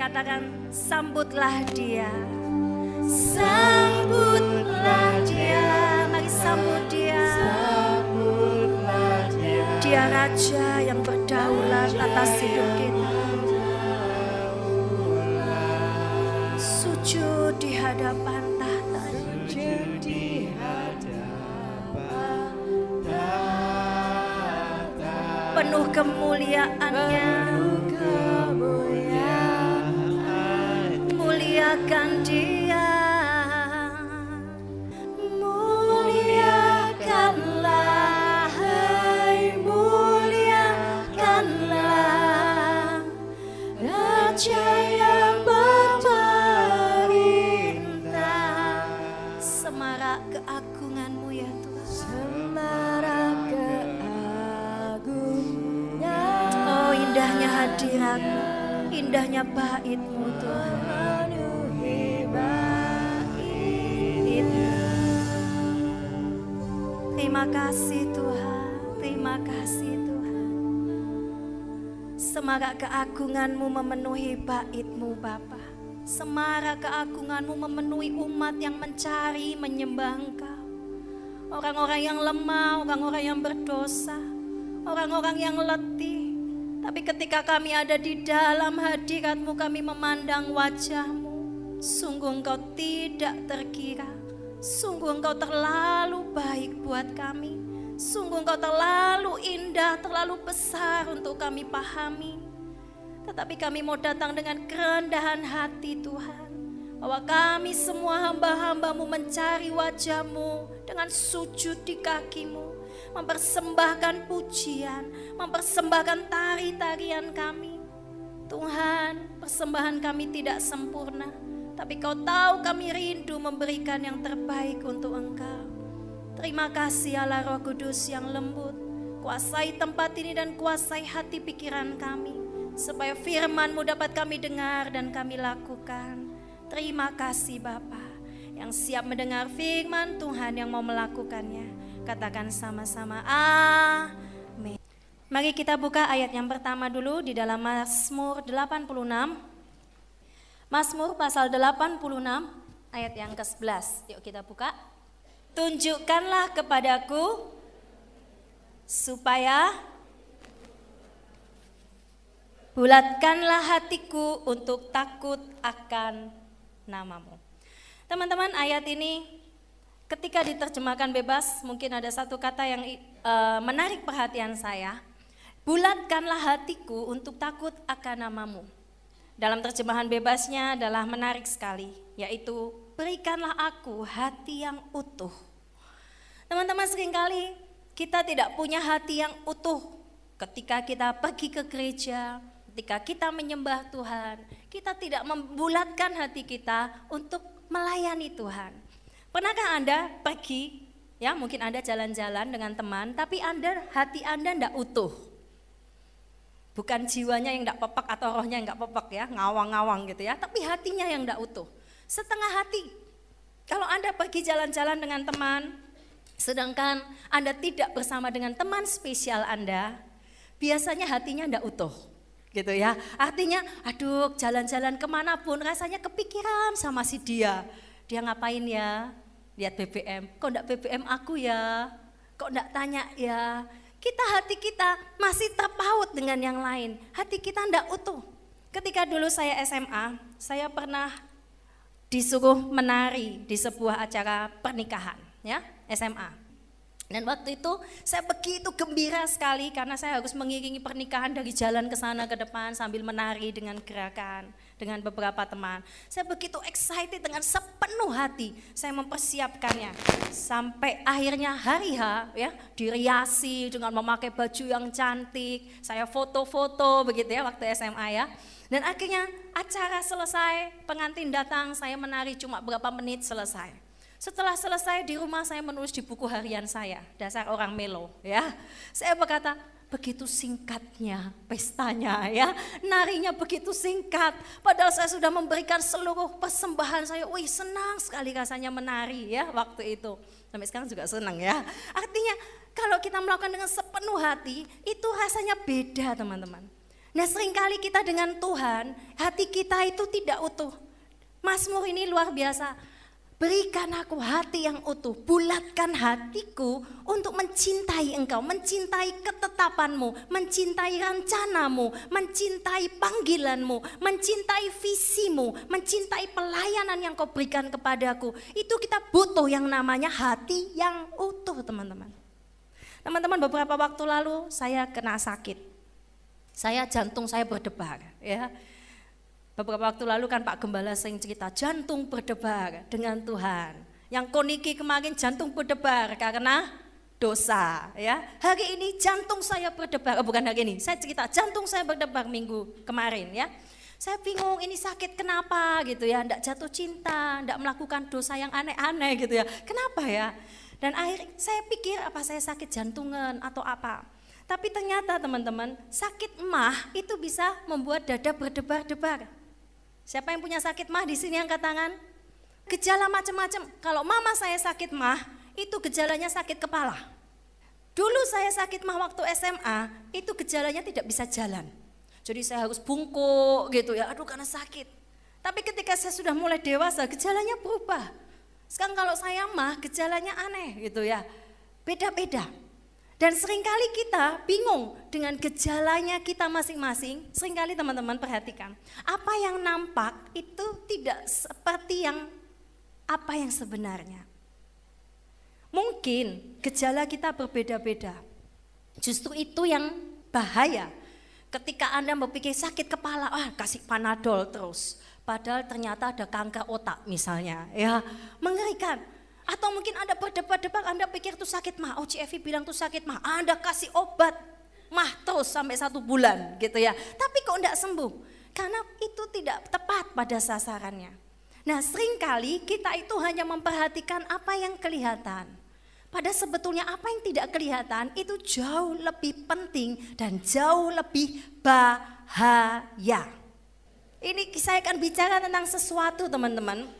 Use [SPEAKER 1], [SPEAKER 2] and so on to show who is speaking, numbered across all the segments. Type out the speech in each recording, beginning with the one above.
[SPEAKER 1] Katakan sambutlah dia. Sambutlah dia. Mari sambut dia. Dia raja yang berdaulat atas hidup kita. Sujud di hadapan tahta. Penuh kemuliaannya. Muliakan dia. Muliakanlah, hai muliakanlah Raja yang berperintah Semarak keagunganmu ya Tuhan. Semarak keagungan Oh indahnya hadiratmu Indahnya baitmu kasih Tuhan Terima kasih Tuhan Semarak keagunganmu memenuhi baitmu Bapa. Semarak keagunganmu memenuhi umat yang mencari menyembah Engkau. Orang-orang yang lemah, orang-orang yang berdosa, orang-orang yang letih. Tapi ketika kami ada di dalam hadiratmu kami memandang wajahmu. Sungguh engkau tidak terkira. Sungguh engkau terlalu baik buat kami. Sungguh engkau terlalu indah, terlalu besar untuk kami pahami. Tetapi kami mau datang dengan kerendahan hati Tuhan. Bahwa kami semua hamba-hambamu mencari wajahmu dengan sujud di kakimu. Mempersembahkan pujian, mempersembahkan tari-tarian kami. Tuhan, persembahan kami tidak sempurna. Tapi kau tahu kami rindu memberikan yang terbaik untuk engkau. Terima kasih Allah Roh Kudus yang lembut. Kuasai tempat ini dan kuasai hati pikiran kami. Supaya firman-Mu dapat kami dengar dan kami lakukan. Terima kasih Bapa yang siap mendengar firman Tuhan yang mau melakukannya. Katakan sama-sama amin. Mari kita buka ayat yang pertama dulu di dalam Mazmur 86. Mazmur pasal 86 ayat yang ke-11. Yuk kita buka. Tunjukkanlah kepadaku supaya bulatkanlah hatiku untuk takut akan namamu. Teman-teman ayat ini ketika diterjemahkan bebas mungkin ada satu kata yang uh, menarik perhatian saya. Bulatkanlah hatiku untuk takut akan namamu. Dalam terjemahan bebasnya adalah menarik sekali, yaitu berikanlah aku hati yang utuh. Teman-teman sering kali kita tidak punya hati yang utuh ketika kita pergi ke gereja, ketika kita menyembah Tuhan, kita tidak membulatkan hati kita untuk melayani Tuhan. Pernahkah Anda pergi, ya mungkin Anda jalan-jalan dengan teman, tapi Anda hati Anda tidak utuh. Bukan jiwanya yang tidak pepek atau rohnya yang tidak pepek ya, ngawang-ngawang gitu ya, tapi hatinya yang tidak utuh. Setengah hati. Kalau Anda pergi jalan-jalan dengan teman, sedangkan Anda tidak bersama dengan teman spesial Anda, biasanya hatinya tidak utuh gitu ya. Artinya, aduh jalan-jalan ke mana pun rasanya kepikiran sama si dia. Dia ngapain ya? Lihat BBM, kok enggak BBM aku ya? Kok enggak tanya ya? Kita hati kita masih terpaut dengan yang lain. Hati kita enggak utuh. Ketika dulu saya SMA, saya pernah disuruh menari di sebuah acara pernikahan, ya SMA. Dan waktu itu saya begitu gembira sekali karena saya harus mengiringi pernikahan dari jalan ke sana ke depan sambil menari dengan gerakan dengan beberapa teman. Saya begitu excited dengan sepenuh hati saya mempersiapkannya sampai akhirnya hari H ya diriasi dengan memakai baju yang cantik. Saya foto-foto begitu ya waktu SMA ya. Dan akhirnya acara selesai, pengantin datang, saya menari cuma berapa menit selesai. Setelah selesai di rumah saya menulis di buku harian saya, dasar orang melo ya. Saya berkata, begitu singkatnya pestanya ya, narinya begitu singkat. Padahal saya sudah memberikan seluruh persembahan saya, wih senang sekali rasanya menari ya waktu itu. Sampai sekarang juga senang ya. Artinya kalau kita melakukan dengan sepenuh hati, itu rasanya beda teman-teman. Nah sering kali kita dengan Tuhan, hati kita itu tidak utuh. Mazmur ini luar biasa. Berikan aku hati yang utuh, bulatkan hatiku untuk mencintai engkau, mencintai ketetapanmu, mencintai rencanamu, mencintai panggilanmu, mencintai visimu, mencintai pelayanan yang kau berikan kepadaku. Itu kita butuh yang namanya hati yang utuh teman-teman. Teman-teman beberapa waktu lalu saya kena sakit. Saya jantung saya berdebar ya Beberapa waktu lalu kan Pak Gembala sering cerita jantung berdebar dengan Tuhan. Yang koniki kemarin jantung berdebar karena dosa ya. Hari ini jantung saya berdebar, oh, bukan hari ini. Saya cerita jantung saya berdebar minggu kemarin ya. Saya bingung ini sakit kenapa gitu ya, ndak jatuh cinta, ndak melakukan dosa yang aneh-aneh gitu ya. Kenapa ya? Dan akhirnya saya pikir apa saya sakit jantungan atau apa. Tapi ternyata teman-teman, sakit emah itu bisa membuat dada berdebar-debar. Siapa yang punya sakit mah di sini angkat tangan? Gejala macam-macam. Kalau mama saya sakit mah, itu gejalanya sakit kepala. Dulu saya sakit mah waktu SMA, itu gejalanya tidak bisa jalan. Jadi saya harus bungkuk gitu ya, aduh karena sakit. Tapi ketika saya sudah mulai dewasa, gejalanya berubah. Sekarang kalau saya mah, gejalanya aneh gitu ya. Beda-beda. Dan sering kali kita bingung dengan gejalanya kita masing-masing. Seringkali teman-teman perhatikan, apa yang nampak itu tidak seperti yang apa yang sebenarnya. Mungkin gejala kita berbeda-beda. Justru itu yang bahaya. Ketika Anda berpikir sakit kepala, ah kasih panadol terus. Padahal ternyata ada kanker otak misalnya, ya mengerikan. Atau mungkin Anda berdebat-debat, Anda pikir itu sakit mah. Oh CFI bilang itu sakit mah. Anda kasih obat mah terus sampai satu bulan gitu ya. Tapi kok enggak sembuh? Karena itu tidak tepat pada sasarannya. Nah sering kali kita itu hanya memperhatikan apa yang kelihatan. Pada sebetulnya apa yang tidak kelihatan itu jauh lebih penting dan jauh lebih bahaya. Ini saya akan bicara tentang sesuatu teman-teman.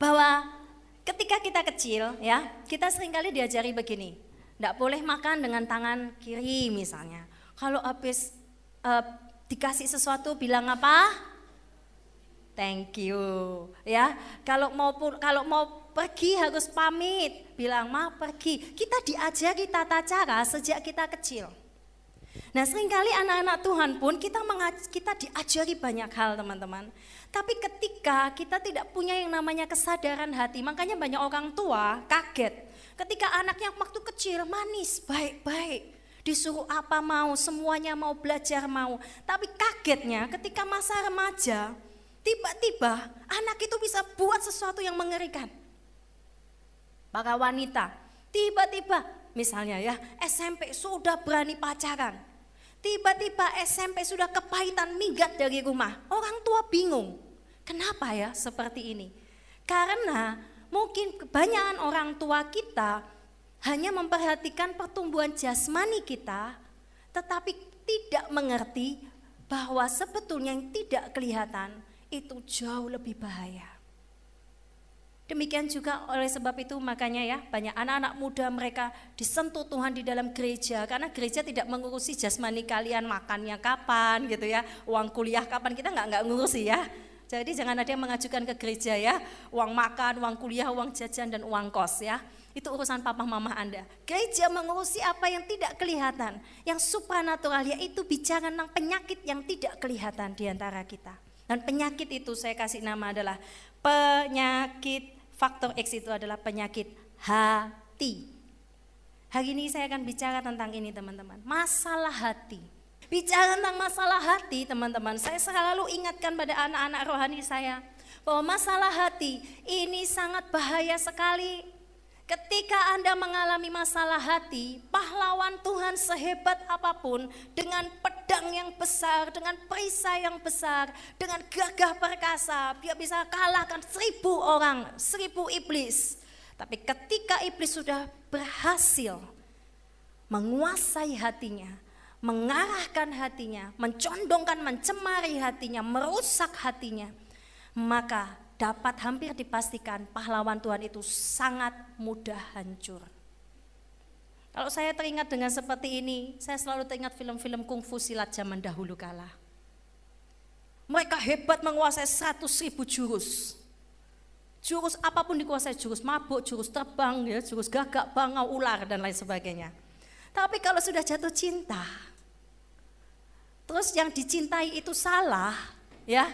[SPEAKER 1] Bahwa ketika kita kecil ya, kita sering kali diajari begini. Tidak boleh makan dengan tangan kiri misalnya. Kalau habis uh, dikasih sesuatu bilang apa? Thank you. Ya, kalau mau kalau mau pergi harus pamit, bilang ma pergi. Kita diajari tata cara sejak kita kecil. Nah sering kali anak-anak Tuhan pun kita kita diajari banyak hal teman-teman. Tapi ketika kita tidak punya yang namanya kesadaran hati, makanya banyak orang tua kaget. Ketika anaknya waktu kecil manis, baik-baik. Disuruh apa mau, semuanya mau belajar mau. Tapi kagetnya ketika masa remaja, tiba-tiba anak itu bisa buat sesuatu yang mengerikan. Para wanita, tiba-tiba misalnya ya SMP sudah berani pacaran Tiba-tiba SMP sudah kepahitan minggat dari rumah. Orang tua bingung. Kenapa ya seperti ini? Karena mungkin kebanyakan orang tua kita hanya memperhatikan pertumbuhan jasmani kita, tetapi tidak mengerti bahwa sebetulnya yang tidak kelihatan itu jauh lebih bahaya. Demikian juga oleh sebab itu makanya ya banyak anak-anak muda mereka disentuh Tuhan di dalam gereja. Karena gereja tidak mengurusi jasmani kalian makannya kapan gitu ya uang kuliah kapan. Kita nggak nggak ngurusi ya. Jadi jangan ada yang mengajukan ke gereja ya uang makan uang kuliah uang jajan dan uang kos ya. Itu urusan papa mama anda. Gereja mengurusi apa yang tidak kelihatan yang supranatural yaitu bicara tentang penyakit yang tidak kelihatan di antara kita. Dan penyakit itu saya kasih nama adalah penyakit faktor X itu adalah penyakit hati. Hari ini saya akan bicara tentang ini teman-teman, masalah hati. Bicara tentang masalah hati teman-teman, saya selalu ingatkan pada anak-anak rohani saya bahwa masalah hati ini sangat bahaya sekali Ketika Anda mengalami masalah hati, pahlawan Tuhan sehebat apa pun, dengan pedang yang besar, dengan perisai yang besar, dengan gagah perkasa, dia bisa kalahkan seribu orang, seribu iblis. Tapi ketika iblis sudah berhasil menguasai hatinya, mengarahkan hatinya, mencondongkan, mencemari hatinya, merusak hatinya, maka dapat hampir dipastikan pahlawan Tuhan itu sangat mudah hancur. Kalau saya teringat dengan seperti ini, saya selalu teringat film-film kungfu silat zaman dahulu kala. Mereka hebat menguasai seratus ribu jurus. Jurus apa pun dikuasai, jurus mabuk, jurus terbang, ya, jurus gagak, bangau, ular, dan lain sebagainya. Tapi kalau sudah jatuh cinta, terus yang dicintai itu salah, ya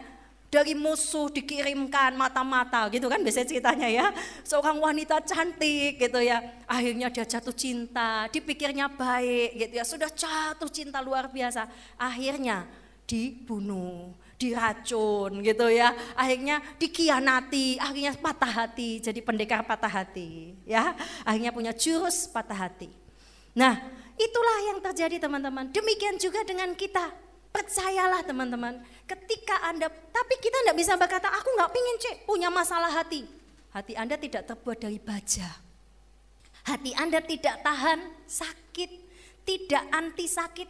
[SPEAKER 1] dari musuh dikirimkan mata-mata gitu kan biasanya ceritanya ya. Seorang wanita cantik gitu ya. Akhirnya dia jatuh cinta dipikirnya baik gitu ya. Sudah jatuh cinta luar biasa. Akhirnya dibunuh diracun gitu ya. Akhirnya dikianati akhirnya patah hati jadi pendekar patah hati ya. Akhirnya punya jurus patah hati. Nah itulah yang terjadi teman-teman. Demikian juga dengan kita Percayalah teman-teman, ketika Anda, tapi kita tidak bisa berkata, aku nggak pingin cek punya masalah hati. Hati Anda tidak terbuat dari baja. Hati Anda tidak tahan sakit, tidak anti sakit.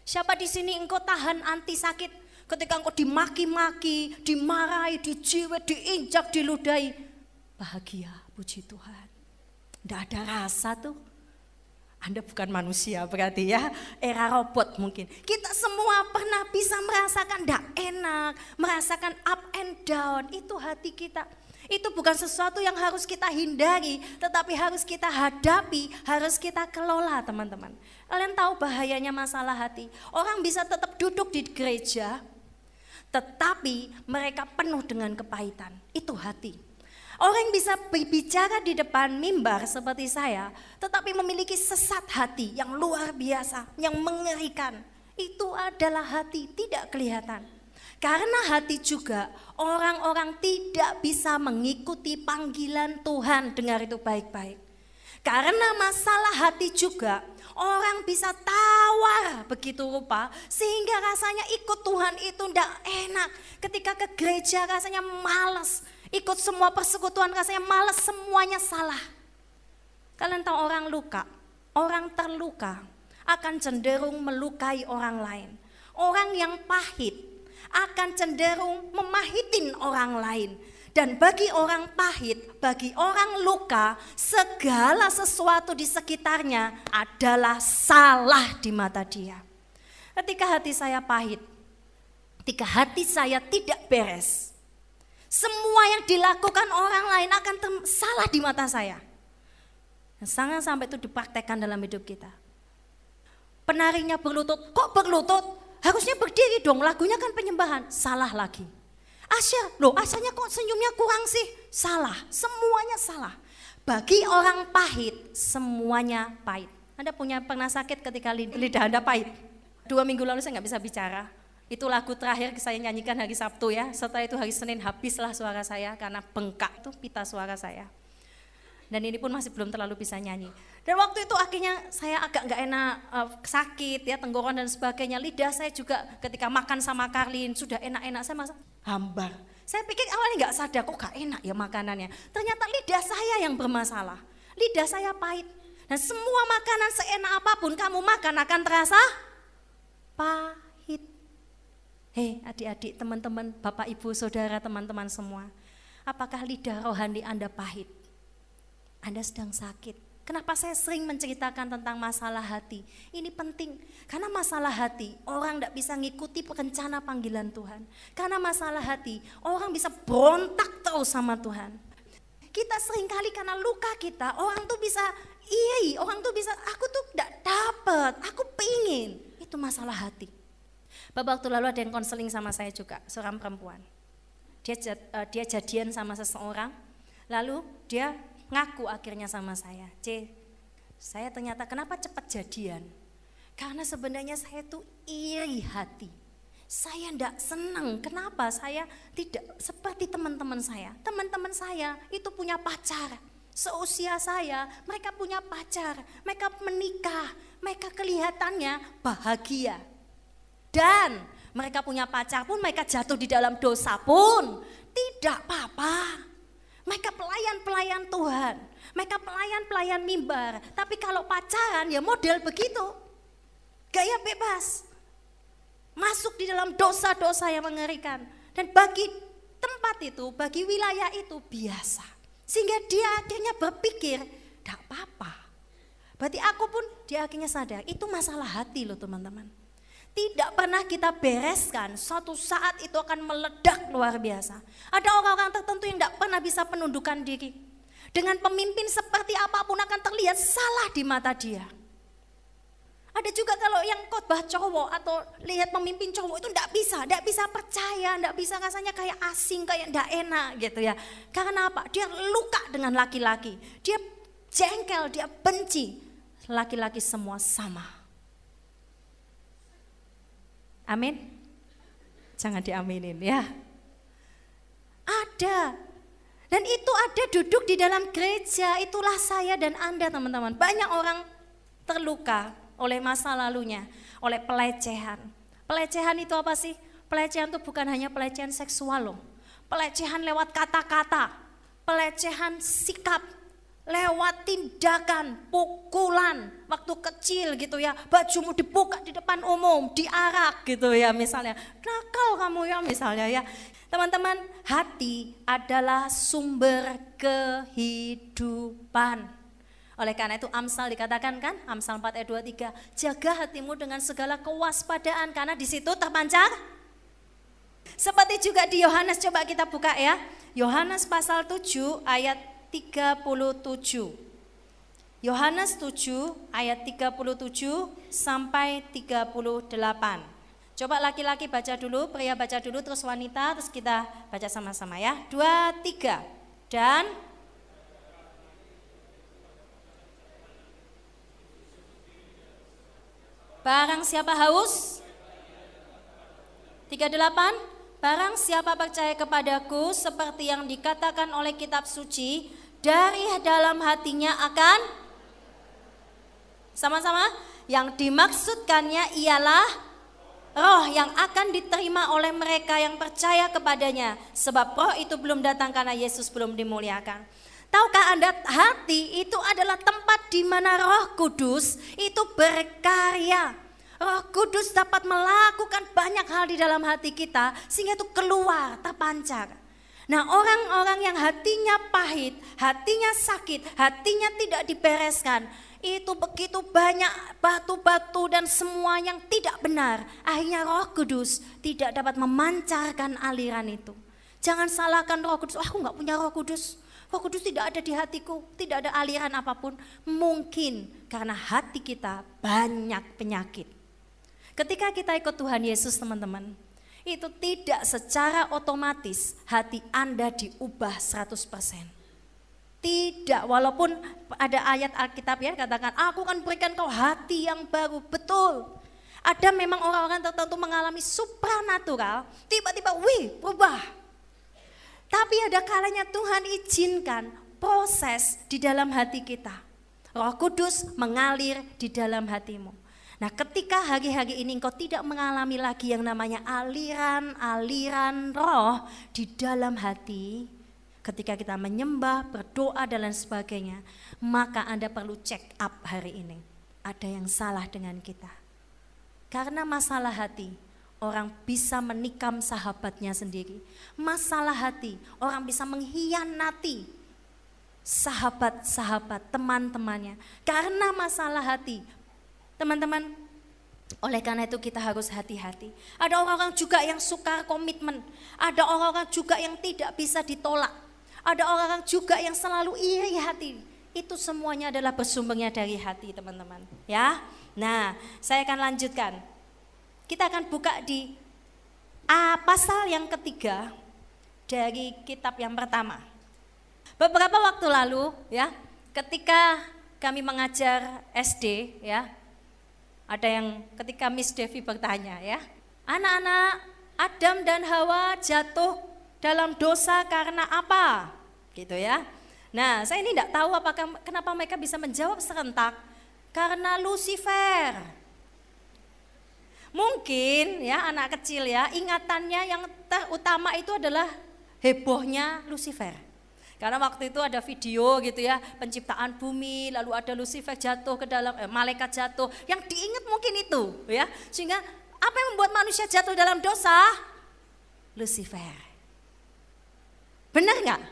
[SPEAKER 1] Siapa di sini engkau tahan anti sakit? Ketika engkau dimaki-maki, dimarahi, dijiwet, diinjak, diludahi. Bahagia, puji Tuhan. Tidak ada rasa tuh anda bukan manusia berarti ya, era robot mungkin. Kita semua pernah bisa merasakan tidak enak, merasakan up and down, itu hati kita. Itu bukan sesuatu yang harus kita hindari, tetapi harus kita hadapi, harus kita kelola teman-teman. Kalian tahu bahayanya masalah hati. Orang bisa tetap duduk di gereja, tetapi mereka penuh dengan kepahitan. Itu hati. Orang yang bisa berbicara di depan mimbar seperti saya, tetapi memiliki sesat hati yang luar biasa, yang mengerikan. Itu adalah hati tidak kelihatan. Karena hati juga orang-orang tidak bisa mengikuti panggilan Tuhan. Dengar itu baik-baik. Karena masalah hati juga orang bisa tawar begitu rupa sehingga rasanya ikut Tuhan itu tidak enak. Ketika ke gereja rasanya males, ikut semua persekutuan rasanya males semuanya salah. Kalian tahu orang luka, orang terluka akan cenderung melukai orang lain. Orang yang pahit akan cenderung memahitin orang lain. Dan bagi orang pahit, bagi orang luka, segala sesuatu di sekitarnya adalah salah di mata dia. Ketika hati saya pahit, ketika hati saya tidak beres, semua yang dilakukan orang lain akan salah di mata saya. Sangat sampai itu dipraktekkan dalam hidup kita. Penarinya berlutut, kok berlutut? Harusnya berdiri dong, lagunya kan penyembahan. Salah lagi. Asya, loh Asyanya kok senyumnya kurang sih? Salah, semuanya salah. Bagi orang pahit, semuanya pahit. Anda punya pernah sakit ketika lidah Anda pahit? Dua minggu lalu saya nggak bisa bicara itu lagu terakhir saya nyanyikan hari Sabtu ya. Setelah itu hari Senin habislah suara saya karena bengkak itu pita suara saya. Dan ini pun masih belum terlalu bisa nyanyi. Dan waktu itu akhirnya saya agak nggak enak, uh, sakit ya, tenggorokan dan sebagainya. Lidah saya juga ketika makan sama Karlin sudah enak-enak saya masak hambar. Saya pikir awalnya nggak sadar kok gak enak ya makanannya. Ternyata lidah saya yang bermasalah. Lidah saya pahit. Dan semua makanan seenak apa pun kamu makan akan terasa pahit. Hei adik-adik, teman-teman, bapak, ibu, saudara, teman-teman semua. Apakah lidah rohani Anda pahit? Anda sedang sakit. Kenapa saya sering menceritakan tentang masalah hati? Ini penting, karena masalah hati orang tidak bisa ngikuti rencana panggilan Tuhan. Karena masalah hati orang bisa berontak terus sama Tuhan. Kita sering kali karena luka kita, orang tuh bisa iri, orang tuh bisa, aku tuh tidak dapat, aku pingin. Itu masalah hati. Beberapa waktu lalu ada yang konseling sama saya juga, seorang perempuan. Dia uh, dia jadian sama seseorang, lalu dia ngaku akhirnya sama saya, C, saya ternyata kenapa cepat jadian? Karena sebenarnya saya tuh iri hati. Saya tidak senang, kenapa saya tidak seperti teman-teman saya. Teman-teman saya itu punya pacar, seusia saya, mereka punya pacar, mereka menikah, mereka kelihatannya bahagia. Dan mereka punya pacar pun, mereka jatuh di dalam dosa pun, tidak apa-apa. Mereka pelayan-pelayan Tuhan, mereka pelayan-pelayan mimbar. Tapi kalau pacaran ya model begitu, gaya bebas. Masuk di dalam dosa-dosa yang mengerikan. Dan bagi tempat itu, bagi wilayah itu biasa. Sehingga dia akhirnya berpikir, tidak apa-apa. Berarti aku pun dia akhirnya sadar, itu masalah hati loh teman-teman. Tidak pernah kita bereskan, suatu saat itu akan meledak luar biasa. Ada orang-orang tertentu yang tidak pernah bisa penundukan diri. Dengan pemimpin seperti apa pun akan terlihat salah di mata dia. Ada juga kalau yang khotbah cowok atau lihat pemimpin cowok itu tidak bisa, tidak bisa percaya, tidak bisa rasanya kayak asing, kayak tidak enak gitu ya. Karena apa? Dia luka dengan laki-laki, dia jengkel, dia benci. Laki-laki semua sama. Amin. Jangan diaminin ya. Ada. Dan itu ada duduk di dalam gereja, itulah saya dan Anda teman-teman. Banyak orang terluka oleh masa lalunya, oleh pelecehan. Pelecehan itu apa sih? Pelecehan itu bukan hanya pelecehan seksual loh. Pelecehan lewat kata-kata, pelecehan sikap, lewat tindakan, pukulan waktu kecil gitu ya, bajumu dibuka di depan umum, diarak gitu ya misalnya. Nakal kamu ya misalnya ya. Teman-teman, hati adalah sumber kehidupan. Oleh karena itu Amsal dikatakan kan, Amsal 4 ayat 23, jaga hatimu dengan segala kewaspadaan karena di situ terpancar. Seperti juga di Yohanes coba kita buka ya. Yohanes pasal 7 ayat 37. Yohanes 7 ayat 37 sampai 38. Coba laki-laki baca dulu, pria baca dulu, terus wanita, terus kita baca sama-sama ya. Dua, tiga. Dan Barang siapa haus? 38. Barang siapa percaya kepadaku seperti yang dikatakan oleh kitab suci, dari dalam hatinya akan sama-sama yang dimaksudkannya ialah roh yang akan diterima oleh mereka yang percaya kepadanya sebab roh itu belum datang karena Yesus belum dimuliakan. Tahukah Anda hati itu adalah tempat di mana Roh Kudus itu berkarya. Roh Kudus dapat melakukan banyak hal di dalam hati kita sehingga itu keluar, terpancar. Nah orang-orang yang hatinya pahit, hatinya sakit, hatinya tidak dibereskan, itu begitu banyak batu-batu dan semua yang tidak benar. Akhirnya roh kudus tidak dapat memancarkan aliran itu. Jangan salahkan roh kudus, oh, aku nggak punya roh kudus. Roh Kudus tidak ada di hatiku, tidak ada aliran apa pun. Mungkin karena hati kita banyak penyakit. Ketika kita ikut Tuhan Yesus teman-teman, itu tidak secara otomatis hati Anda diubah 100%. Tidak, walaupun ada ayat Alkitab ya katakan, aku akan berikan kau hati yang baru. Betul, ada memang orang-orang tertentu mengalami supranatural, tiba-tiba wih berubah tapi ada kalanya Tuhan izinkan proses di dalam hati kita. Roh Kudus mengalir di dalam hatimu. Nah ketika hari-hari ini engkau tidak mengalami lagi yang namanya aliran-aliran roh di dalam hati, ketika kita menyembah, berdoa dan lain sebagainya, maka Anda perlu check up hari ini. Ada yang salah dengan kita. Karena masalah hati, orang bisa menikam sahabatnya sendiri. Masalah hati, orang bisa mengkhianati sahabat-sahabat, teman-temannya. Karena masalah hati, teman-teman, oleh karena itu kita harus hati-hati. Ada orang-orang juga yang suka komitmen, ada orang-orang juga yang tidak bisa ditolak. Ada orang-orang juga yang selalu iri hati. Itu semuanya adalah bersumbernya dari hati, teman-teman. Ya. Nah, saya akan lanjutkan. Kita akan buka di A pasal yang ketiga dari kitab yang pertama. Beberapa waktu lalu ya, ketika kami mengajar SD ya, ada yang ketika Miss Devi bertanya ya, anak-anak Adam dan Hawa jatuh dalam dosa karena apa? Gitu ya. Nah, saya ini tidak tahu apakah kenapa mereka bisa menjawab serentak karena Lucifer. Mungkin ya anak kecil ya ingatannya yang terutama itu adalah hebohnya Lucifer. Karena waktu itu ada video gitu ya, penciptaan bumi, lalu ada Lucifer jatuh ke dalam, eh, malaikat jatuh. Yang diingat mungkin itu ya. Sehingga apa yang membuat manusia jatuh dalam dosa? Lucifer. Benar nggak?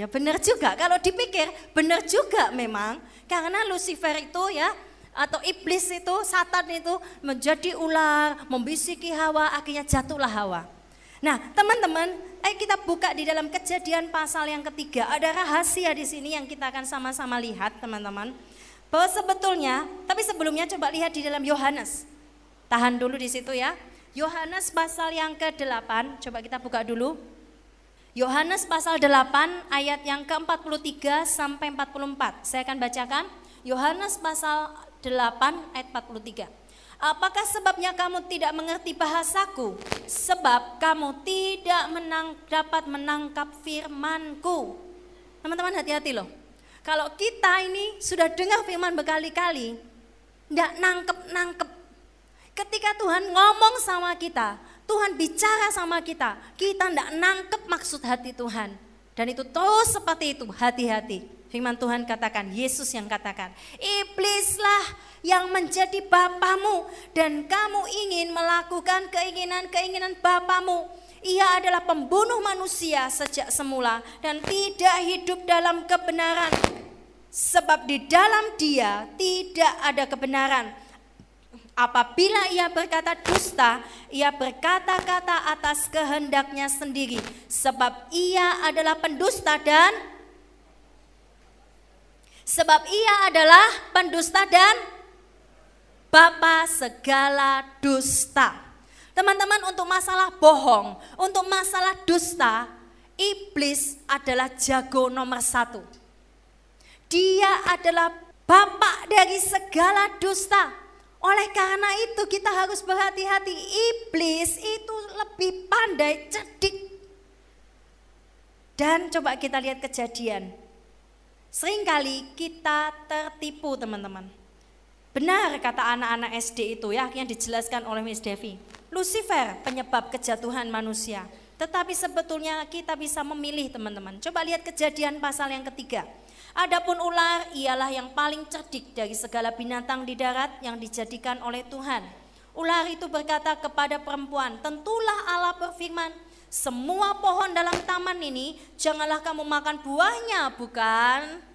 [SPEAKER 1] Ya benar juga, kalau dipikir benar juga memang. Karena Lucifer itu ya, atau iblis itu, satan itu menjadi ular, membisiki Hawa, akhirnya jatuhlah Hawa. Nah teman-teman, ayo kita buka di dalam kejadian pasal yang ketiga. Ada rahasia di sini yang kita akan sama-sama lihat teman-teman. Bahwa sebetulnya, tapi sebelumnya coba lihat di dalam Yohanes. Tahan dulu di situ ya. Yohanes pasal yang ke-8, coba kita buka dulu. Yohanes pasal 8 ayat yang ke-43 sampai 44. Saya akan bacakan Yohanes pasal 8 ayat 43. Apakah sebabnya kamu tidak mengerti bahasaku? Sebab kamu tidak menang, dapat menangkap firmanku. Teman-teman hati-hati loh. Kalau kita ini sudah dengar firman berkali-kali, tidak nangkep-nangkep. Ketika Tuhan ngomong sama kita, Tuhan bicara sama kita, kita tidak nangkep maksud hati Tuhan. Dan itu terus seperti itu, hati-hati. Firman Tuhan katakan, Yesus yang katakan, iblislah yang menjadi bapamu dan kamu ingin melakukan keinginan-keinginan bapamu. Ia adalah pembunuh manusia sejak semula dan tidak hidup dalam kebenaran. Sebab di dalam dia tidak ada kebenaran. Apabila ia berkata dusta, ia berkata-kata atas kehendaknya sendiri, sebab ia adalah pendusta dan sebab ia adalah pendusta dan bapa segala dusta. Teman-teman, untuk masalah bohong, untuk masalah dusta, iblis adalah jago nomor satu. Dia adalah bapak dari segala dusta. Oleh karena itu kita harus berhati-hati. Iblis itu lebih pandai, cerdik. Dan coba kita lihat kejadian. Seringkali kita tertipu teman-teman. Benar kata anak-anak SD itu ya yang dijelaskan oleh Miss Devi. Lucifer penyebab kejatuhan manusia. Tetapi sebetulnya kita bisa memilih teman-teman. Coba lihat kejadian pasal yang ketiga. Adapun ular ialah yang paling cerdik dari segala binatang di darat yang dijadikan oleh Tuhan. Ular itu berkata kepada perempuan, "Tentulah Allah berfirman, semua pohon dalam taman ini janganlah kamu makan buahnya, bukan?"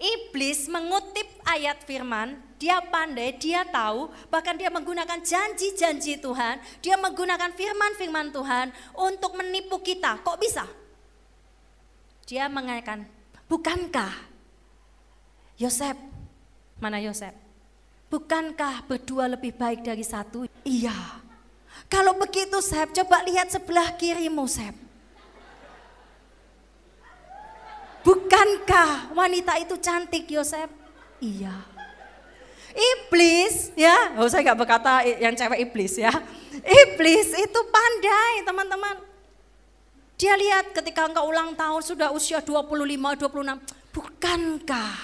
[SPEAKER 1] Iblis mengutip ayat firman, dia pandai, dia tahu, bahkan dia menggunakan janji-janji Tuhan, dia menggunakan firman-firman Tuhan untuk menipu kita. Kok bisa? Dia mengatakan, Bukankah Yosef, mana Yosef? Bukankah berdua lebih baik dari satu? Iya. Kalau begitu Sep, coba lihat sebelah kirimu Sep. Bukankah wanita itu cantik Yosef? Iya. Iblis ya, oh saya nggak berkata yang cewek iblis ya. Iblis itu pandai teman-teman. Dia lihat ketika engkau ulang tahun sudah usia 25, 26. Bukankah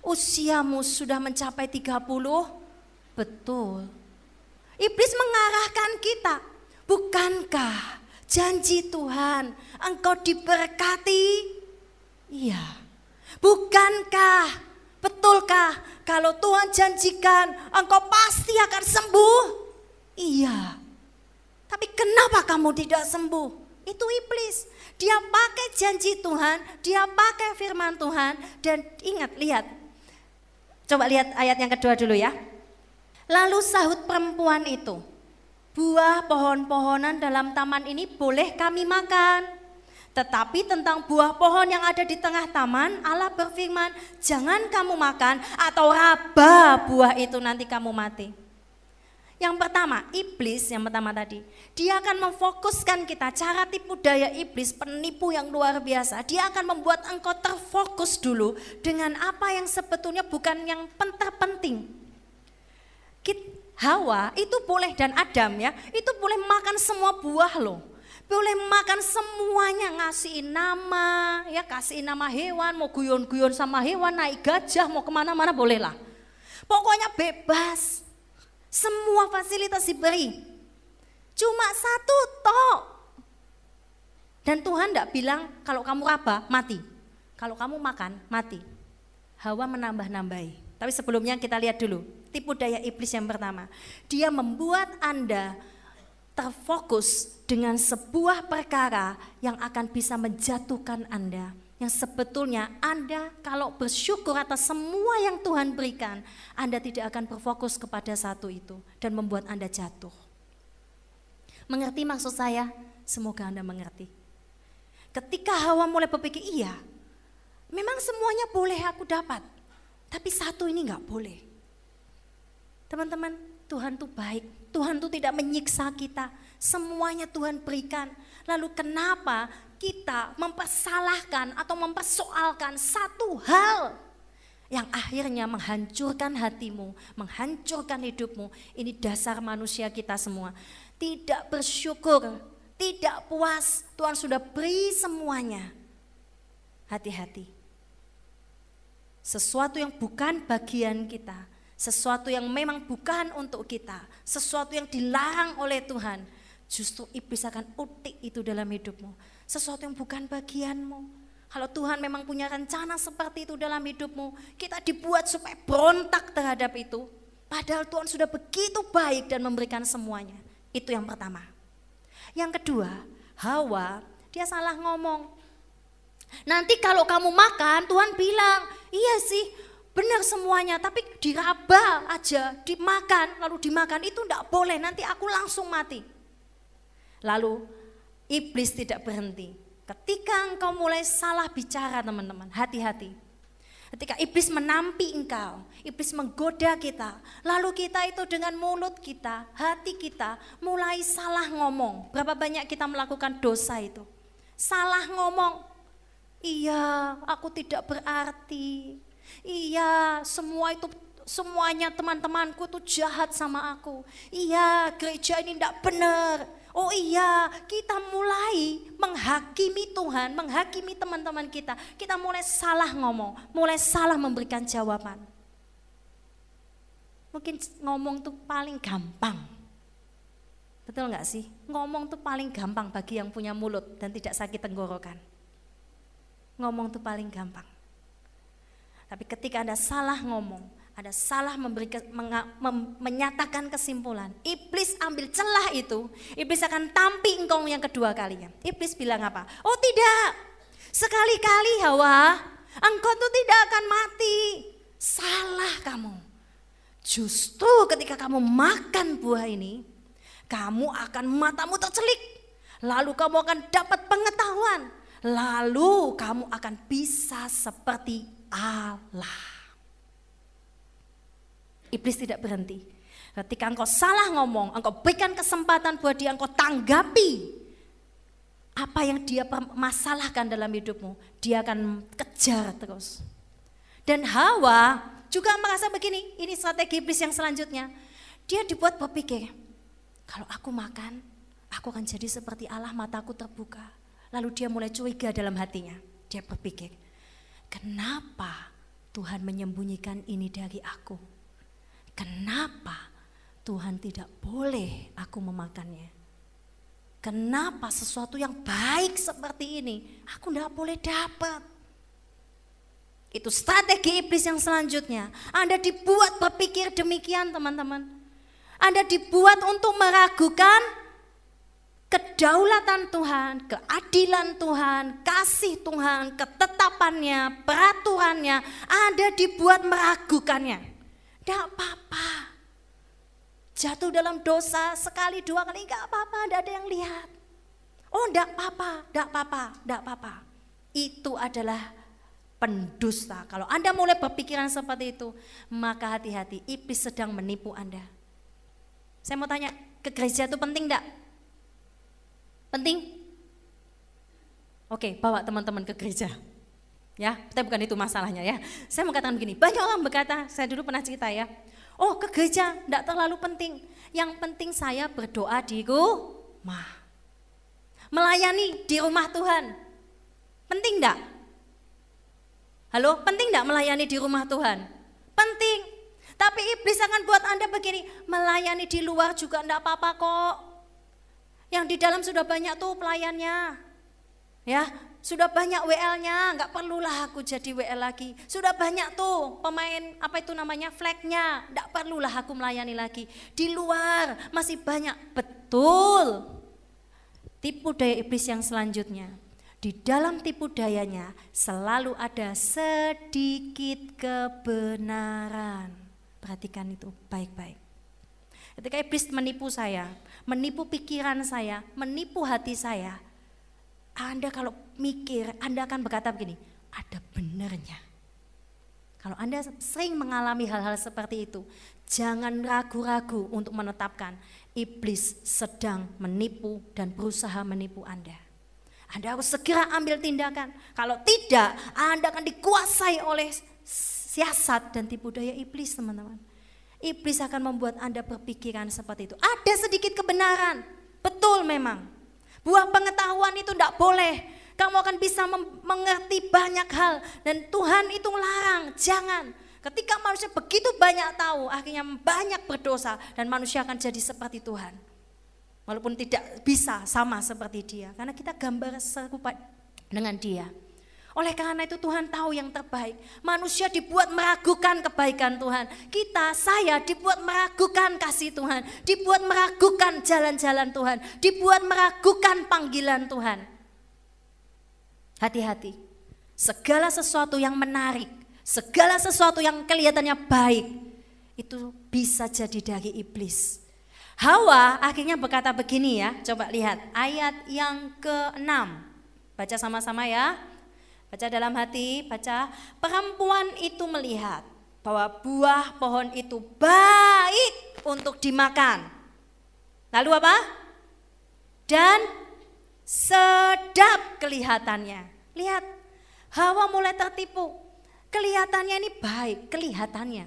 [SPEAKER 1] usiamu sudah mencapai 30? Betul. Iblis mengarahkan kita. Bukankah janji Tuhan engkau diberkati? Iya. Bukankah, betulkah kalau Tuhan janjikan engkau pasti akan sembuh? Iya. Tapi kenapa kamu tidak sembuh? Itu iblis. Dia pakai janji Tuhan, dia pakai firman Tuhan dan ingat lihat. Coba lihat ayat yang kedua dulu ya. Lalu sahut perempuan itu, buah pohon-pohonan dalam taman ini boleh kami makan. Tetapi tentang buah pohon yang ada di tengah taman, Allah berfirman, jangan kamu makan atau raba buah itu nanti kamu mati. Yang pertama, iblis yang pertama tadi. Dia akan memfokuskan kita, cara tipu daya iblis, penipu yang luar biasa. Dia akan membuat engkau terfokus dulu dengan apa yang sebetulnya bukan yang terpenting. Hawa itu boleh dan Adam ya, itu boleh makan semua buah loh. Boleh makan semuanya, ngasihin nama, ya kasih nama hewan, mau guyon-guyon sama hewan, naik gajah, mau ke mana-mana bolehlah. Pokoknya bebas. Semua fasilitas diberi. Cuma satu tok. Dan Tuhan tidak bilang kalau kamu raba mati. Kalau kamu makan mati. Hawa menambah-nambahi. Tapi sebelumnya kita lihat dulu tipu daya iblis yang pertama. Dia membuat Anda terfokus dengan sebuah perkara yang akan bisa menjatuhkan Anda. Yang sebetulnya Anda kalau bersyukur atas semua yang Tuhan berikan, Anda tidak akan berfokus kepada satu itu dan membuat Anda jatuh. Mengerti maksud saya? Semoga Anda mengerti. Ketika Hawa mulai berpikir, iya, memang semuanya boleh aku dapat, tapi satu ini nggak boleh. Teman-teman, Tuhan tuh baik, Tuhan tuh tidak menyiksa kita, semuanya Tuhan berikan. Lalu kenapa kita mempersalahkan atau mempersoalkan satu hal yang akhirnya menghancurkan hatimu, menghancurkan hidupmu. Ini dasar manusia kita semua. Tidak bersyukur, tidak puas, Tuhan sudah beri semuanya. Hati-hati. Sesuatu yang bukan bagian kita, sesuatu yang memang bukan untuk kita, sesuatu yang dilarang oleh Tuhan, justru iblis akan utik itu dalam hidupmu. Sesuatu yang bukan bagianmu. Kalau Tuhan memang punya rencana seperti itu dalam hidupmu, kita dibuat supaya berontak terhadap itu. Padahal Tuhan sudah begitu baik dan memberikan semuanya. Itu yang pertama. Yang kedua, Hawa dia salah ngomong. Nanti kalau kamu makan, Tuhan bilang, iya sih benar semuanya, tapi diraba aja, dimakan, lalu dimakan itu tidak boleh, nanti aku langsung mati. Lalu iblis tidak berhenti. Ketika engkau mulai salah bicara teman-teman, hati-hati. Ketika iblis menampi engkau, iblis menggoda kita, lalu kita itu dengan mulut kita, hati kita mulai salah ngomong. Berapa banyak kita melakukan dosa itu? Salah ngomong. Iya, aku tidak berarti. Iya, semua itu semuanya teman-temanku tuh jahat sama aku. Iya, gereja ini tidak benar. Oh iya, kita mulai menghakimi Tuhan, menghakimi teman-teman kita. Kita mulai salah ngomong, mulai salah memberikan jawaban. Mungkin ngomong tuh paling gampang. Betul nggak sih? Ngomong tuh paling gampang bagi yang punya mulut dan tidak sakit tenggorokan. Ngomong tuh paling gampang. Tapi ketika Anda salah ngomong, ada salah memberi menga, mem, menyatakan kesimpulan. Iblis ambil celah itu, iblis akan tampi engkau yang kedua kalinya. Iblis bilang apa? Oh tidak, sekali-kali Hawa, engkau tuh tidak akan mati. Salah kamu. Justru ketika kamu makan buah ini, kamu akan matamu tercelik. Lalu kamu akan dapat pengetahuan. Lalu kamu akan bisa seperti Allah. Iblis tidak berhenti. Ketika engkau salah ngomong, engkau berikan kesempatan buat dia, engkau tanggapi apa yang dia masalahkan dalam hidupmu, dia akan kejar terus. Dan Hawa juga merasa begini, ini strategi iblis yang selanjutnya. Dia dibuat berpikir, kalau aku makan, aku akan jadi seperti Allah, mataku terbuka. Lalu dia mulai curiga dalam hatinya. Dia berpikir, Kenapa Tuhan menyembunyikan ini dari aku? Kenapa Tuhan tidak boleh aku memakannya? Kenapa sesuatu yang baik seperti ini aku tidak boleh dapat? Itu strategi iblis yang selanjutnya. Anda dibuat berpikir demikian teman-teman. Anda dibuat untuk meragukan kedaulatan Tuhan, keadilan Tuhan, kasih Tuhan, ketetapannya, peraturannya ada dibuat meragukannya. Tidak apa-apa. Jatuh dalam dosa sekali dua kali enggak apa-apa, tidak ada yang lihat. Oh enggak apa-apa, enggak apa-apa, enggak apa-apa. Itu adalah pendusta. Kalau Anda mulai berpikiran seperti itu, maka hati-hati, iblis sedang menipu Anda. Saya mau tanya, ke gereja itu penting enggak? Penting? Oke, bawa teman-teman ke gereja. Ya, tapi bukan itu masalahnya ya. Saya mau katakan begini, banyak orang berkata, saya dulu pernah cerita ya, oh ke gereja tidak terlalu penting. Yang penting saya berdoa di rumah. Melayani di rumah Tuhan. Penting enggak? Halo, penting enggak melayani di rumah Tuhan? Penting. Tapi iblis akan buat Anda begini, melayani di luar juga enggak apa-apa kok. Yang di dalam sudah banyak tuh pelayannya. Ya, sudah banyak WL-nya, nggak perlulah aku jadi WL lagi. Sudah banyak tuh pemain apa itu namanya flagnya, nggak perlulah aku melayani lagi. Di luar masih banyak, betul. Tipu daya iblis yang selanjutnya. Di dalam tipu dayanya selalu ada sedikit kebenaran. Perhatikan itu baik-baik. Ketika iblis menipu saya, menipu pikiran saya, menipu hati saya, Anda kalau mikir, Anda akan berkata begini, ada benernya. Kalau Anda sering mengalami hal-hal seperti itu, jangan ragu-ragu untuk menetapkan iblis sedang menipu dan berusaha menipu Anda. Anda harus segera ambil tindakan. Kalau tidak, Anda akan dikuasai oleh siasat dan tipu daya iblis, teman-teman. Iblis akan membuat Anda berpikiran seperti itu. Ada sedikit kebenaran, betul memang. Buah pengetahuan itu tidak boleh kamu akan bisa mengerti banyak hal dan Tuhan itu larang, jangan. Ketika manusia begitu banyak tahu, akhirnya banyak berdosa dan manusia akan jadi seperti Tuhan. Walaupun tidak bisa sama seperti dia, karena kita gambar serupa dengan dia. Oleh karena itu Tuhan tahu yang terbaik. Manusia dibuat meragukan kebaikan Tuhan. Kita, saya dibuat meragukan kasih Tuhan. Dibuat meragukan jalan-jalan Tuhan. Dibuat meragukan panggilan Tuhan. Hati-hati. Segala sesuatu yang menarik, segala sesuatu yang kelihatannya baik, itu bisa jadi dari iblis. Hawa akhirnya berkata begini ya, coba lihat ayat yang ke-6. Baca sama-sama ya. Baca dalam hati, baca. Perempuan itu melihat bahwa buah pohon itu baik untuk dimakan. Lalu apa? Dan sedap kelihatannya. Lihat, Hawa mulai tertipu. Kelihatannya ini baik, kelihatannya.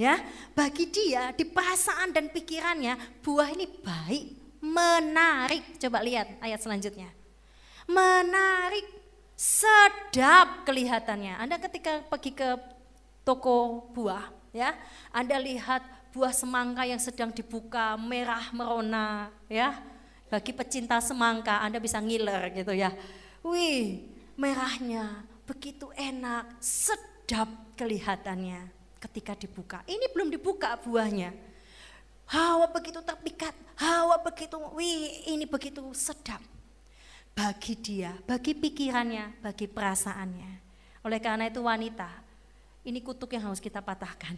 [SPEAKER 1] Ya, bagi dia di perasaan dan pikirannya buah ini baik, menarik. Coba lihat ayat selanjutnya. Menarik, sedap kelihatannya. Anda ketika pergi ke toko buah, ya, Anda lihat buah semangka yang sedang dibuka merah merona, ya, bagi pecinta semangka, Anda bisa ngiler gitu ya. Wih, merahnya begitu enak, sedap kelihatannya ketika dibuka. Ini belum dibuka buahnya. Hawa begitu terpikat, hawa begitu, wih ini begitu sedap. Bagi dia, bagi pikirannya, bagi perasaannya. Oleh karena itu wanita, ini kutuk yang harus kita patahkan.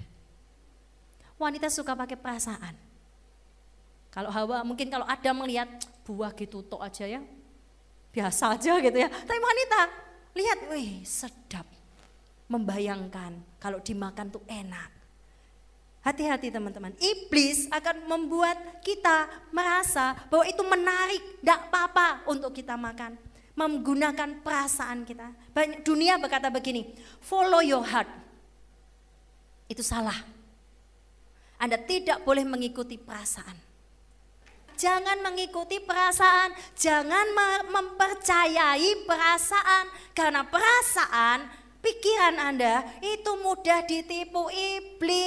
[SPEAKER 1] Wanita suka pakai perasaan kalau Hawa mungkin kalau ada melihat buah gitu tok aja ya. Biasa aja gitu ya. Tapi wanita lihat, wih sedap. Membayangkan kalau dimakan tuh enak. Hati-hati teman-teman. Iblis akan membuat kita merasa bahwa itu menarik, tidak apa-apa untuk kita makan. Menggunakan perasaan kita. Banyak dunia berkata begini, follow your heart. Itu salah. Anda tidak boleh mengikuti perasaan. Jangan mengikuti perasaan, jangan mempercayai perasaan, karena perasaan pikiran Anda itu mudah ditipu iblis.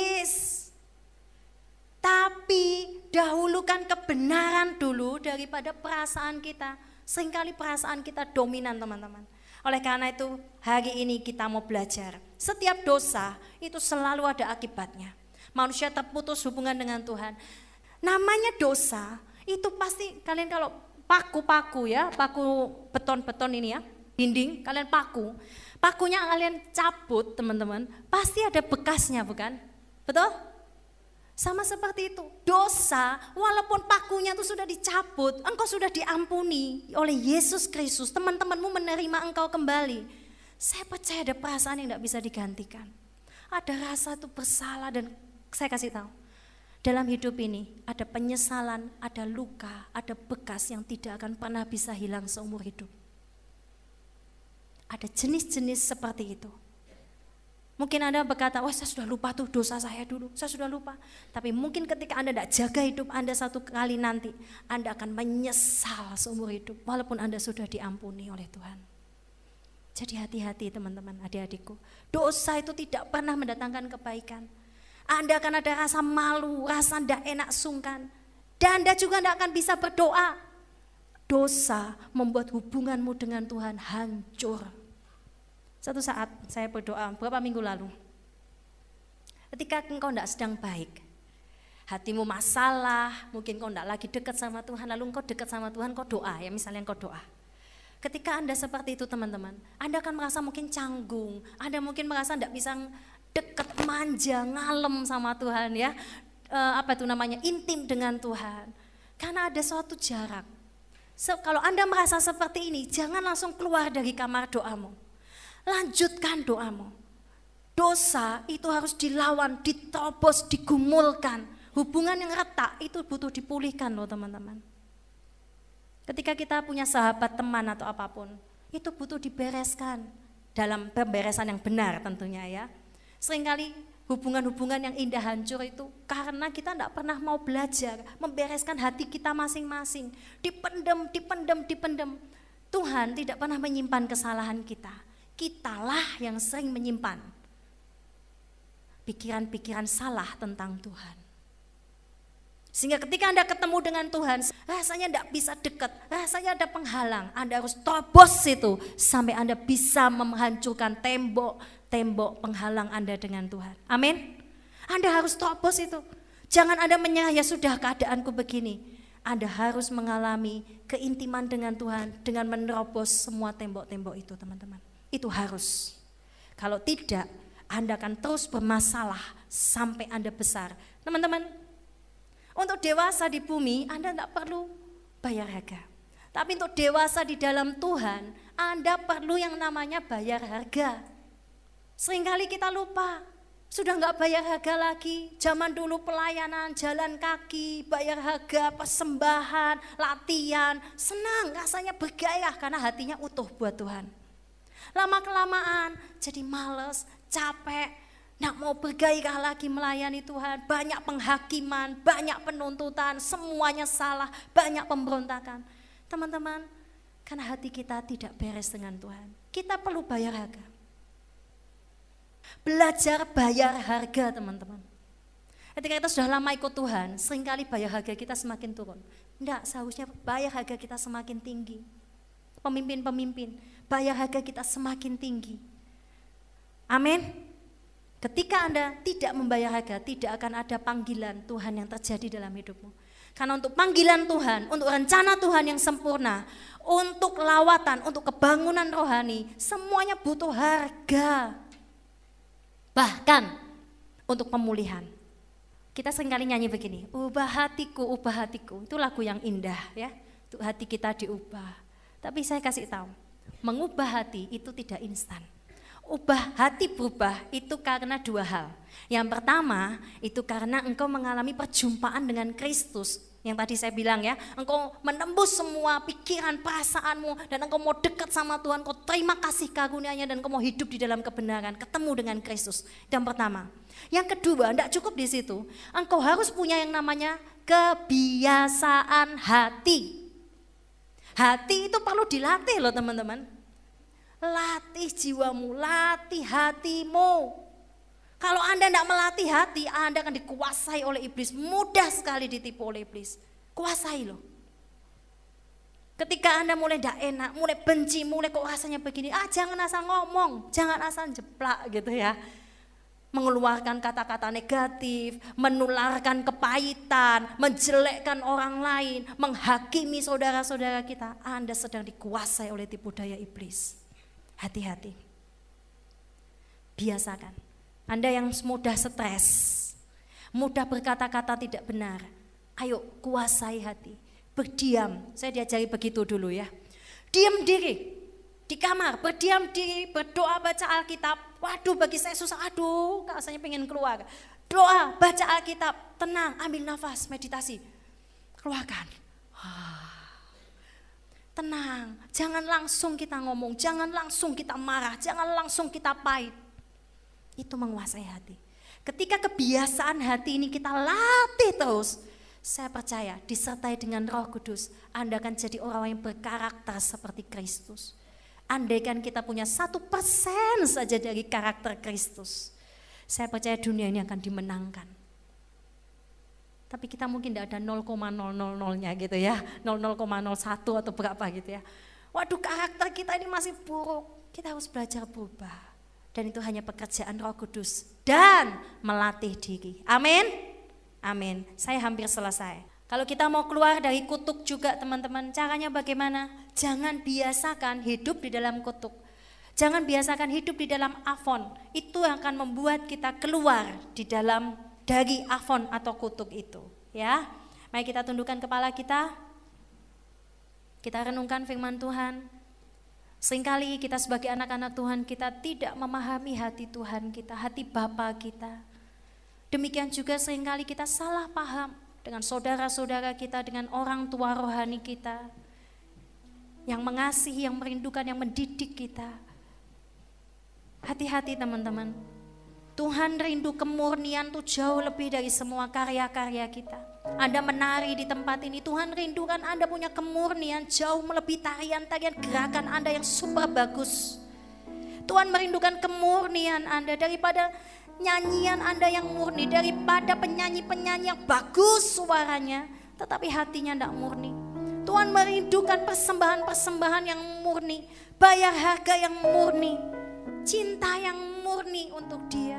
[SPEAKER 1] Dahulukan kebenaran dulu daripada perasaan kita. Seringkali perasaan kita dominan teman-teman. Oleh karena itu hari ini kita mau belajar. Setiap dosa itu selalu ada akibatnya. Manusia terputus hubungan dengan Tuhan. Namanya dosa itu pasti kalian kalau paku-paku ya, paku beton-beton ini ya, dinding, kalian paku. Pakunya kalian cabut teman-teman, pasti ada bekasnya bukan? Betul? Sama seperti itu, dosa walaupun pakunya itu sudah dicabut, engkau sudah diampuni oleh Yesus Kristus, teman-temanmu menerima engkau kembali. Saya percaya ada perasaan yang tidak bisa digantikan. Ada rasa itu bersalah dan saya kasih tahu, dalam hidup ini ada penyesalan, ada luka, ada bekas yang tidak akan pernah bisa hilang seumur hidup. Ada jenis-jenis seperti itu. Mungkin Anda berkata, wah saya sudah lupa tuh dosa saya dulu, saya sudah lupa. Tapi mungkin ketika Anda tidak jaga hidup Anda satu kali nanti, Anda akan menyesal seumur hidup, walaupun Anda sudah diampuni oleh Tuhan. Jadi hati-hati teman-teman, adik-adikku. Dosa itu tidak pernah mendatangkan kebaikan. Anda akan ada rasa malu, rasa tidak enak sungkan. Dan Anda juga tidak akan bisa berdoa. Dosa membuat hubunganmu dengan Tuhan hancur. Satu saat saya berdoa, beberapa minggu lalu. Ketika engkau tidak sedang baik, hatimu masalah, mungkin kau tidak lagi dekat sama Tuhan, lalu kau dekat sama Tuhan, kau doa ya, misalnya kau doa. Ketika Anda seperti itu teman-teman, Anda akan merasa mungkin canggung, Anda mungkin merasa tidak bisa dekat, manja, ngalem sama Tuhan ya, e, apa itu namanya, intim dengan Tuhan. Karena ada suatu jarak. So, kalau Anda merasa seperti ini, jangan langsung keluar dari kamar doamu. Lanjutkan doamu. Dosa itu harus dilawan, ditobos, digumulkan. Hubungan yang retak itu butuh dipulihkan loh teman-teman. Ketika kita punya sahabat, teman atau apa pun, itu butuh dibereskan dalam pemberesan yang benar tentunya ya. Seringkali hubungan-hubungan yang indah hancur itu karena kita tidak pernah mau belajar membereskan hati kita masing-masing. Dipendem, dipendem, dipendem. Tuhan tidak pernah menyimpan kesalahan kita. Kitalah yang sering menyimpan pikiran-pikiran salah tentang Tuhan. Sehingga ketika Anda ketemu dengan Tuhan, rasanya tidak bisa dekat, rasanya ada penghalang. Anda harus tobos itu sampai Anda bisa menghancurkan tembok-tembok penghalang Anda dengan Tuhan. Amin. Anda harus tobos itu. Jangan Anda menyerah, ya sudah keadaanku begini. Anda harus mengalami keintiman dengan Tuhan dengan menerobos semua tembok-tembok itu teman-teman. Itu harus. Kalau tidak, Anda akan terus bermasalah sampai Anda besar. Teman-teman, untuk dewasa di bumi, Anda tidak perlu bayar harga. Tapi untuk dewasa di dalam Tuhan, Anda perlu yang namanya bayar harga. Seringkali kita lupa, sudah nggak bayar harga lagi. Zaman dulu pelayanan, jalan kaki, bayar harga, persembahan, latihan, senang, rasanya bergairah karena hatinya utuh buat Tuhan. Lama kelamaan jadi males, capek, Nak mau bergairah lagi melayani Tuhan, banyak penghakiman, banyak penuntutan, semuanya salah, banyak pemberontakan. Teman-teman, karena hati kita tidak beres dengan Tuhan, kita perlu bayar harga. Belajar bayar harga teman-teman. Ketika kita sudah lama ikut Tuhan, sering kali bayar harga kita semakin turun. Tidak, seharusnya bayar harga kita semakin tinggi. Pemimpin-pemimpin, bayar harga kita semakin tinggi. Amin. Ketika Anda tidak membayar harga, tidak akan ada panggilan Tuhan yang terjadi dalam hidupmu. Karena untuk panggilan Tuhan, untuk rencana Tuhan yang sempurna, untuk lawatan, untuk kebangunan rohani, semuanya butuh harga. Bahkan untuk pemulihan. Kita sering kali nyanyi begini, ubah hatiku, ubah hatiku. Itu lagu yang indah ya, untuk hati kita diubah. Tapi saya kasih tahu, mengubah hati itu tidak instan ubah hati berubah itu karena dua hal. Yang pertama itu karena engkau mengalami perjumpaan dengan Kristus. Yang tadi saya bilang ya, engkau menembus semua pikiran perasaanmu dan engkau mau dekat sama Tuhan, engkau terima kasih karunia-Nya dan engkau mau hidup di dalam kebenaran, ketemu dengan Kristus. Yang pertama. Yang kedua, tidak cukup di situ. Engkau harus punya yang namanya kebiasaan hati. Hati itu perlu dilatih loh teman-teman. Latih jiwamu, latih hatimu. Kalau Anda tidak melatih hati, Anda akan dikuasai oleh iblis. Mudah sekali ditipu oleh iblis. Kuasai loh. Ketika Anda mulai tidak enak, mulai benci, mulai kok rasanya begini, ah jangan asal ngomong, jangan asal jeplak gitu ya. Mengeluarkan kata-kata negatif, menularkan kepahitan, menjelekkan orang lain, menghakimi saudara-saudara kita. Anda sedang dikuasai oleh tipu daya iblis. Hati-hati. Biasakan. Anda yang mudah stres, mudah berkata-kata tidak benar. Ayo kuasai hati. Berdiam. Saya diajari begitu dulu ya. Diam diri. Di kamar, berdiam diri, berdoa, baca Alkitab. Waduh bagi saya susah, aduh rasanya pengen keluar. Doa, baca Alkitab, tenang, ambil nafas, meditasi. Keluarkan. Ah tenang, jangan langsung kita ngomong, jangan langsung kita marah, jangan langsung kita pahit. Itu menguasai hati. Ketika kebiasaan hati ini kita latih terus, saya percaya disertai dengan roh kudus, Anda akan jadi orang yang berkarakter seperti Kristus. Andaikan kita punya satu persen saja dari karakter Kristus, saya percaya dunia ini akan dimenangkan. Tapi kita mungkin tidak ada 0,000-nya gitu ya, 00,01 atau berapa gitu ya. Waduh karakter kita ini masih buruk, kita harus belajar berubah. Dan itu hanya pekerjaan roh kudus dan melatih diri. Amin. Amin. Saya hampir selesai. Kalau kita mau keluar dari kutuk juga teman-teman, caranya bagaimana? Jangan biasakan hidup di dalam kutuk. Jangan biasakan hidup di dalam afon. Itu akan membuat kita keluar di dalam dari afon atau kutuk itu, ya. Mari kita tundukkan kepala kita. Kita renungkan firman Tuhan. Seringkali kita sebagai anak-anak Tuhan kita tidak memahami hati Tuhan kita, hati Bapa kita. Demikian juga sering kali kita salah paham dengan saudara-saudara kita, dengan orang tua rohani kita, yang mengasihi, yang merindukan, yang mendidik kita. Hati-hati teman-teman, Tuhan rindu kemurnian tuh jauh lebih dari semua karya-karya kita. Anda menari di tempat ini, Tuhan rindukan Anda punya kemurnian jauh melebihi tarian-tarian gerakan Anda yang super bagus. Tuhan merindukan kemurnian Anda daripada nyanyian Anda yang murni daripada penyanyi-penyanyi yang bagus suaranya tetapi hatinya tidak murni. Tuhan merindukan persembahan-persembahan yang murni, bayar harga yang murni, cinta yang murni untuk dia,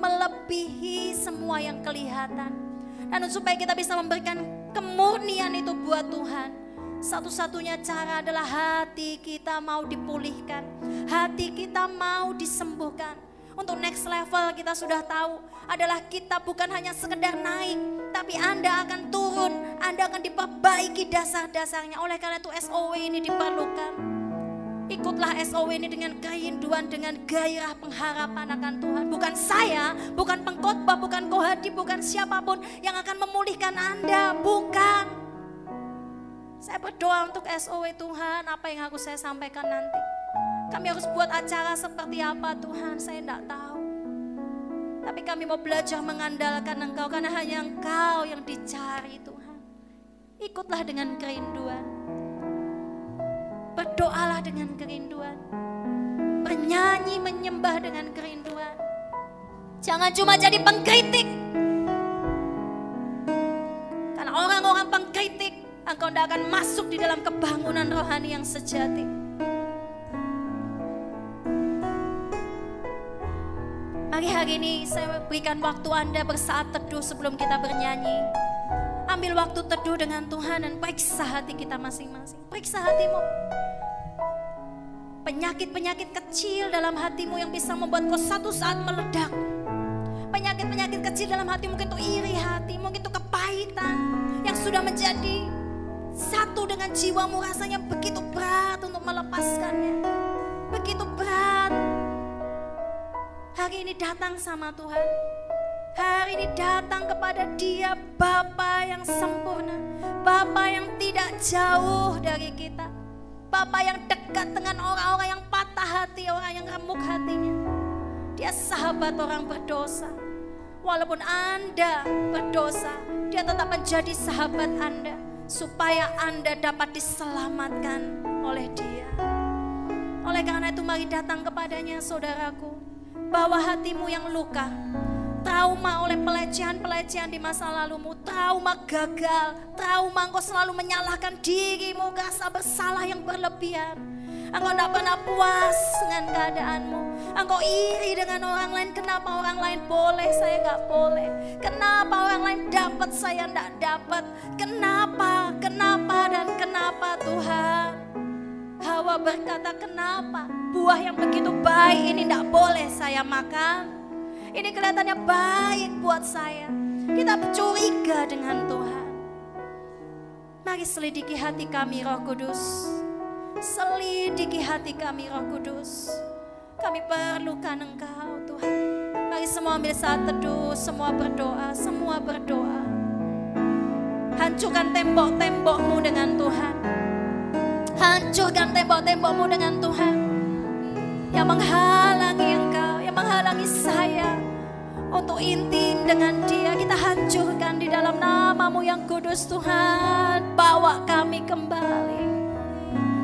[SPEAKER 1] melebihi semua yang kelihatan. Dan supaya kita bisa memberikan kemurnian itu buat Tuhan, satu-satunya cara adalah hati kita mau dipulihkan, hati kita mau disembuhkan untuk next level kita sudah tahu adalah kita bukan hanya sekedar naik, tapi Anda akan turun, Anda akan diperbaiki dasar-dasarnya. Oleh karena itu SOW ini diperlukan. Ikutlah SOW ini dengan kerinduan, dengan gairah pengharapan akan Tuhan. Bukan saya, bukan pengkhotbah, bukan kohadi, bukan siapa pun yang akan memulihkan Anda. Bukan. Saya berdoa untuk SOW Tuhan, apa yang harus saya sampaikan nanti. Kami harus buat acara seperti apa Tuhan, saya tidak tahu. Tapi kami mau belajar mengandalkan Engkau karena hanya Engkau yang dicari Tuhan. Ikutlah dengan kerinduan. Berdoalah dengan kerinduan. Bernyanyi menyembah dengan kerinduan. Jangan cuma jadi pengkritik. Karena orang-orang pengkritik, engkau tidak akan masuk di dalam kebangunan rohani yang sejati. Hari ini saya berikan waktu Anda bersaat teduh sebelum kita bernyanyi. Ambil waktu teduh dengan Tuhan dan periksa hati kita masing-masing. Periksa hatimu. Penyakit-penyakit kecil dalam hatimu yang bisa membuat kau satu saat meledak. Penyakit-penyakit kecil dalam hati mungkin itu iri hati, mungkin itu kepahitan yang sudah menjadi satu dengan jiwamu rasanya begitu berat untuk melepaskannya. Begitu berat hari ini datang sama Tuhan. Hari ini datang kepada dia Bapa yang sempurna. Bapa yang tidak jauh dari kita. Bapa yang dekat dengan orang-orang yang patah hati, orang yang remuk hatinya. Dia sahabat orang berdosa. Walaupun Anda berdosa, dia tetap menjadi sahabat Anda. Supaya Anda dapat diselamatkan oleh dia. Oleh karena itu mari datang kepadanya saudaraku bawa hatimu yang luka, trauma oleh pelecehan-pelecehan di masa lalumu, trauma gagal, trauma engkau selalu menyalahkan dirimu, rasa bersalah yang berlebihan. Engkau tidak pernah puas dengan keadaanmu. Engkau iri dengan orang lain. Kenapa orang lain boleh, saya nggak boleh? Kenapa orang lain dapat, saya nggak dapat? Kenapa, kenapa, dan kenapa Tuhan? Hawa berkata, kenapa buah yang begitu baik ini tidak boleh saya makan? Ini kelihatannya baik buat saya. Kita curiga dengan Tuhan. Mari selidiki hati kami roh kudus. Selidiki hati kami roh kudus. Kami perlukan engkau Tuhan. Mari semua ambil saat teduh, semua berdoa, semua berdoa. Hancurkan tembok-tembokmu dengan Tuhan. Hancurkan tembok-tembokmu dengan Tuhan. Yang menghalangi engkau, yang menghalangi saya untuk intim dengan dia. Kita hancurkan di dalam namamu yang kudus Tuhan. Bawa kami kembali.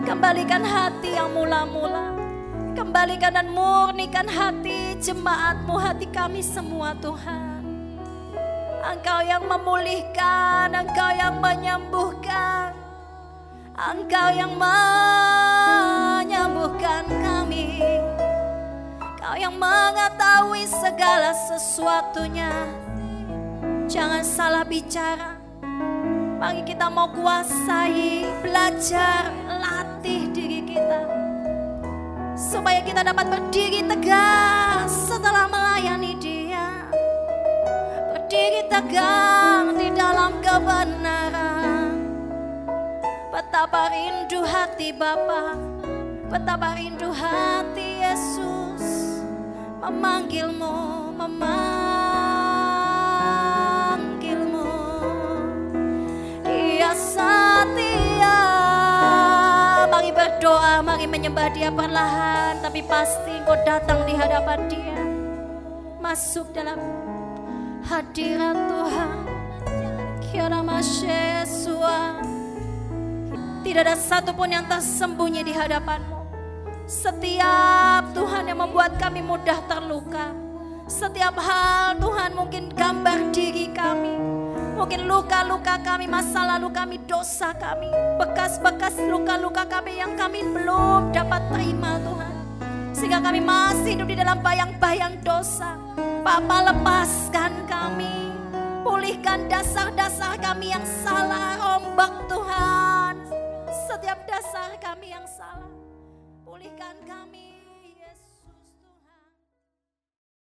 [SPEAKER 1] Kembalikan hati yang mula-mula. Kembalikan dan murnikan hati jemaatmu, hati kami semua Tuhan. Engkau yang memulihkan, Engkau yang menyembuhkan. Engkau yang menyembuhkan kami Kau yang mengetahui segala sesuatunya Jangan salah bicara. Mari kita mau kuasai, belajar, latih diri kita. Supaya kita dapat berdiri tegak setelah melayani dia. Berdiri tegak di dalam kebenaran. Betapa rindu hati Bapa, betapa rindu hati Yesus memanggilmu, memanggilmu. Dia setia. Mari berdoa, mari menyembah dia perlahan, tapi pasti engkau datang di hadapan dia. Masuk dalam hadirat Tuhan. Kiara Yesua. Tidak ada satupun yang tersembunyi di hadapanmu. Setiap Tuhan yang membuat kami mudah terluka. Setiap hal Tuhan mungkin gambar diri kami. Mungkin luka-luka kami, masa lalu kami, dosa kami. Bekas-bekas luka-luka kami yang kami belum dapat terima Tuhan. Sehingga kami masih hidup di dalam bayang-bayang dosa. Papa lepaskan kami. Pulihkan dasar-dasar kami yang salah, rombak Tuhan. Setiap dasar kami yang salah. Pulihkan kami.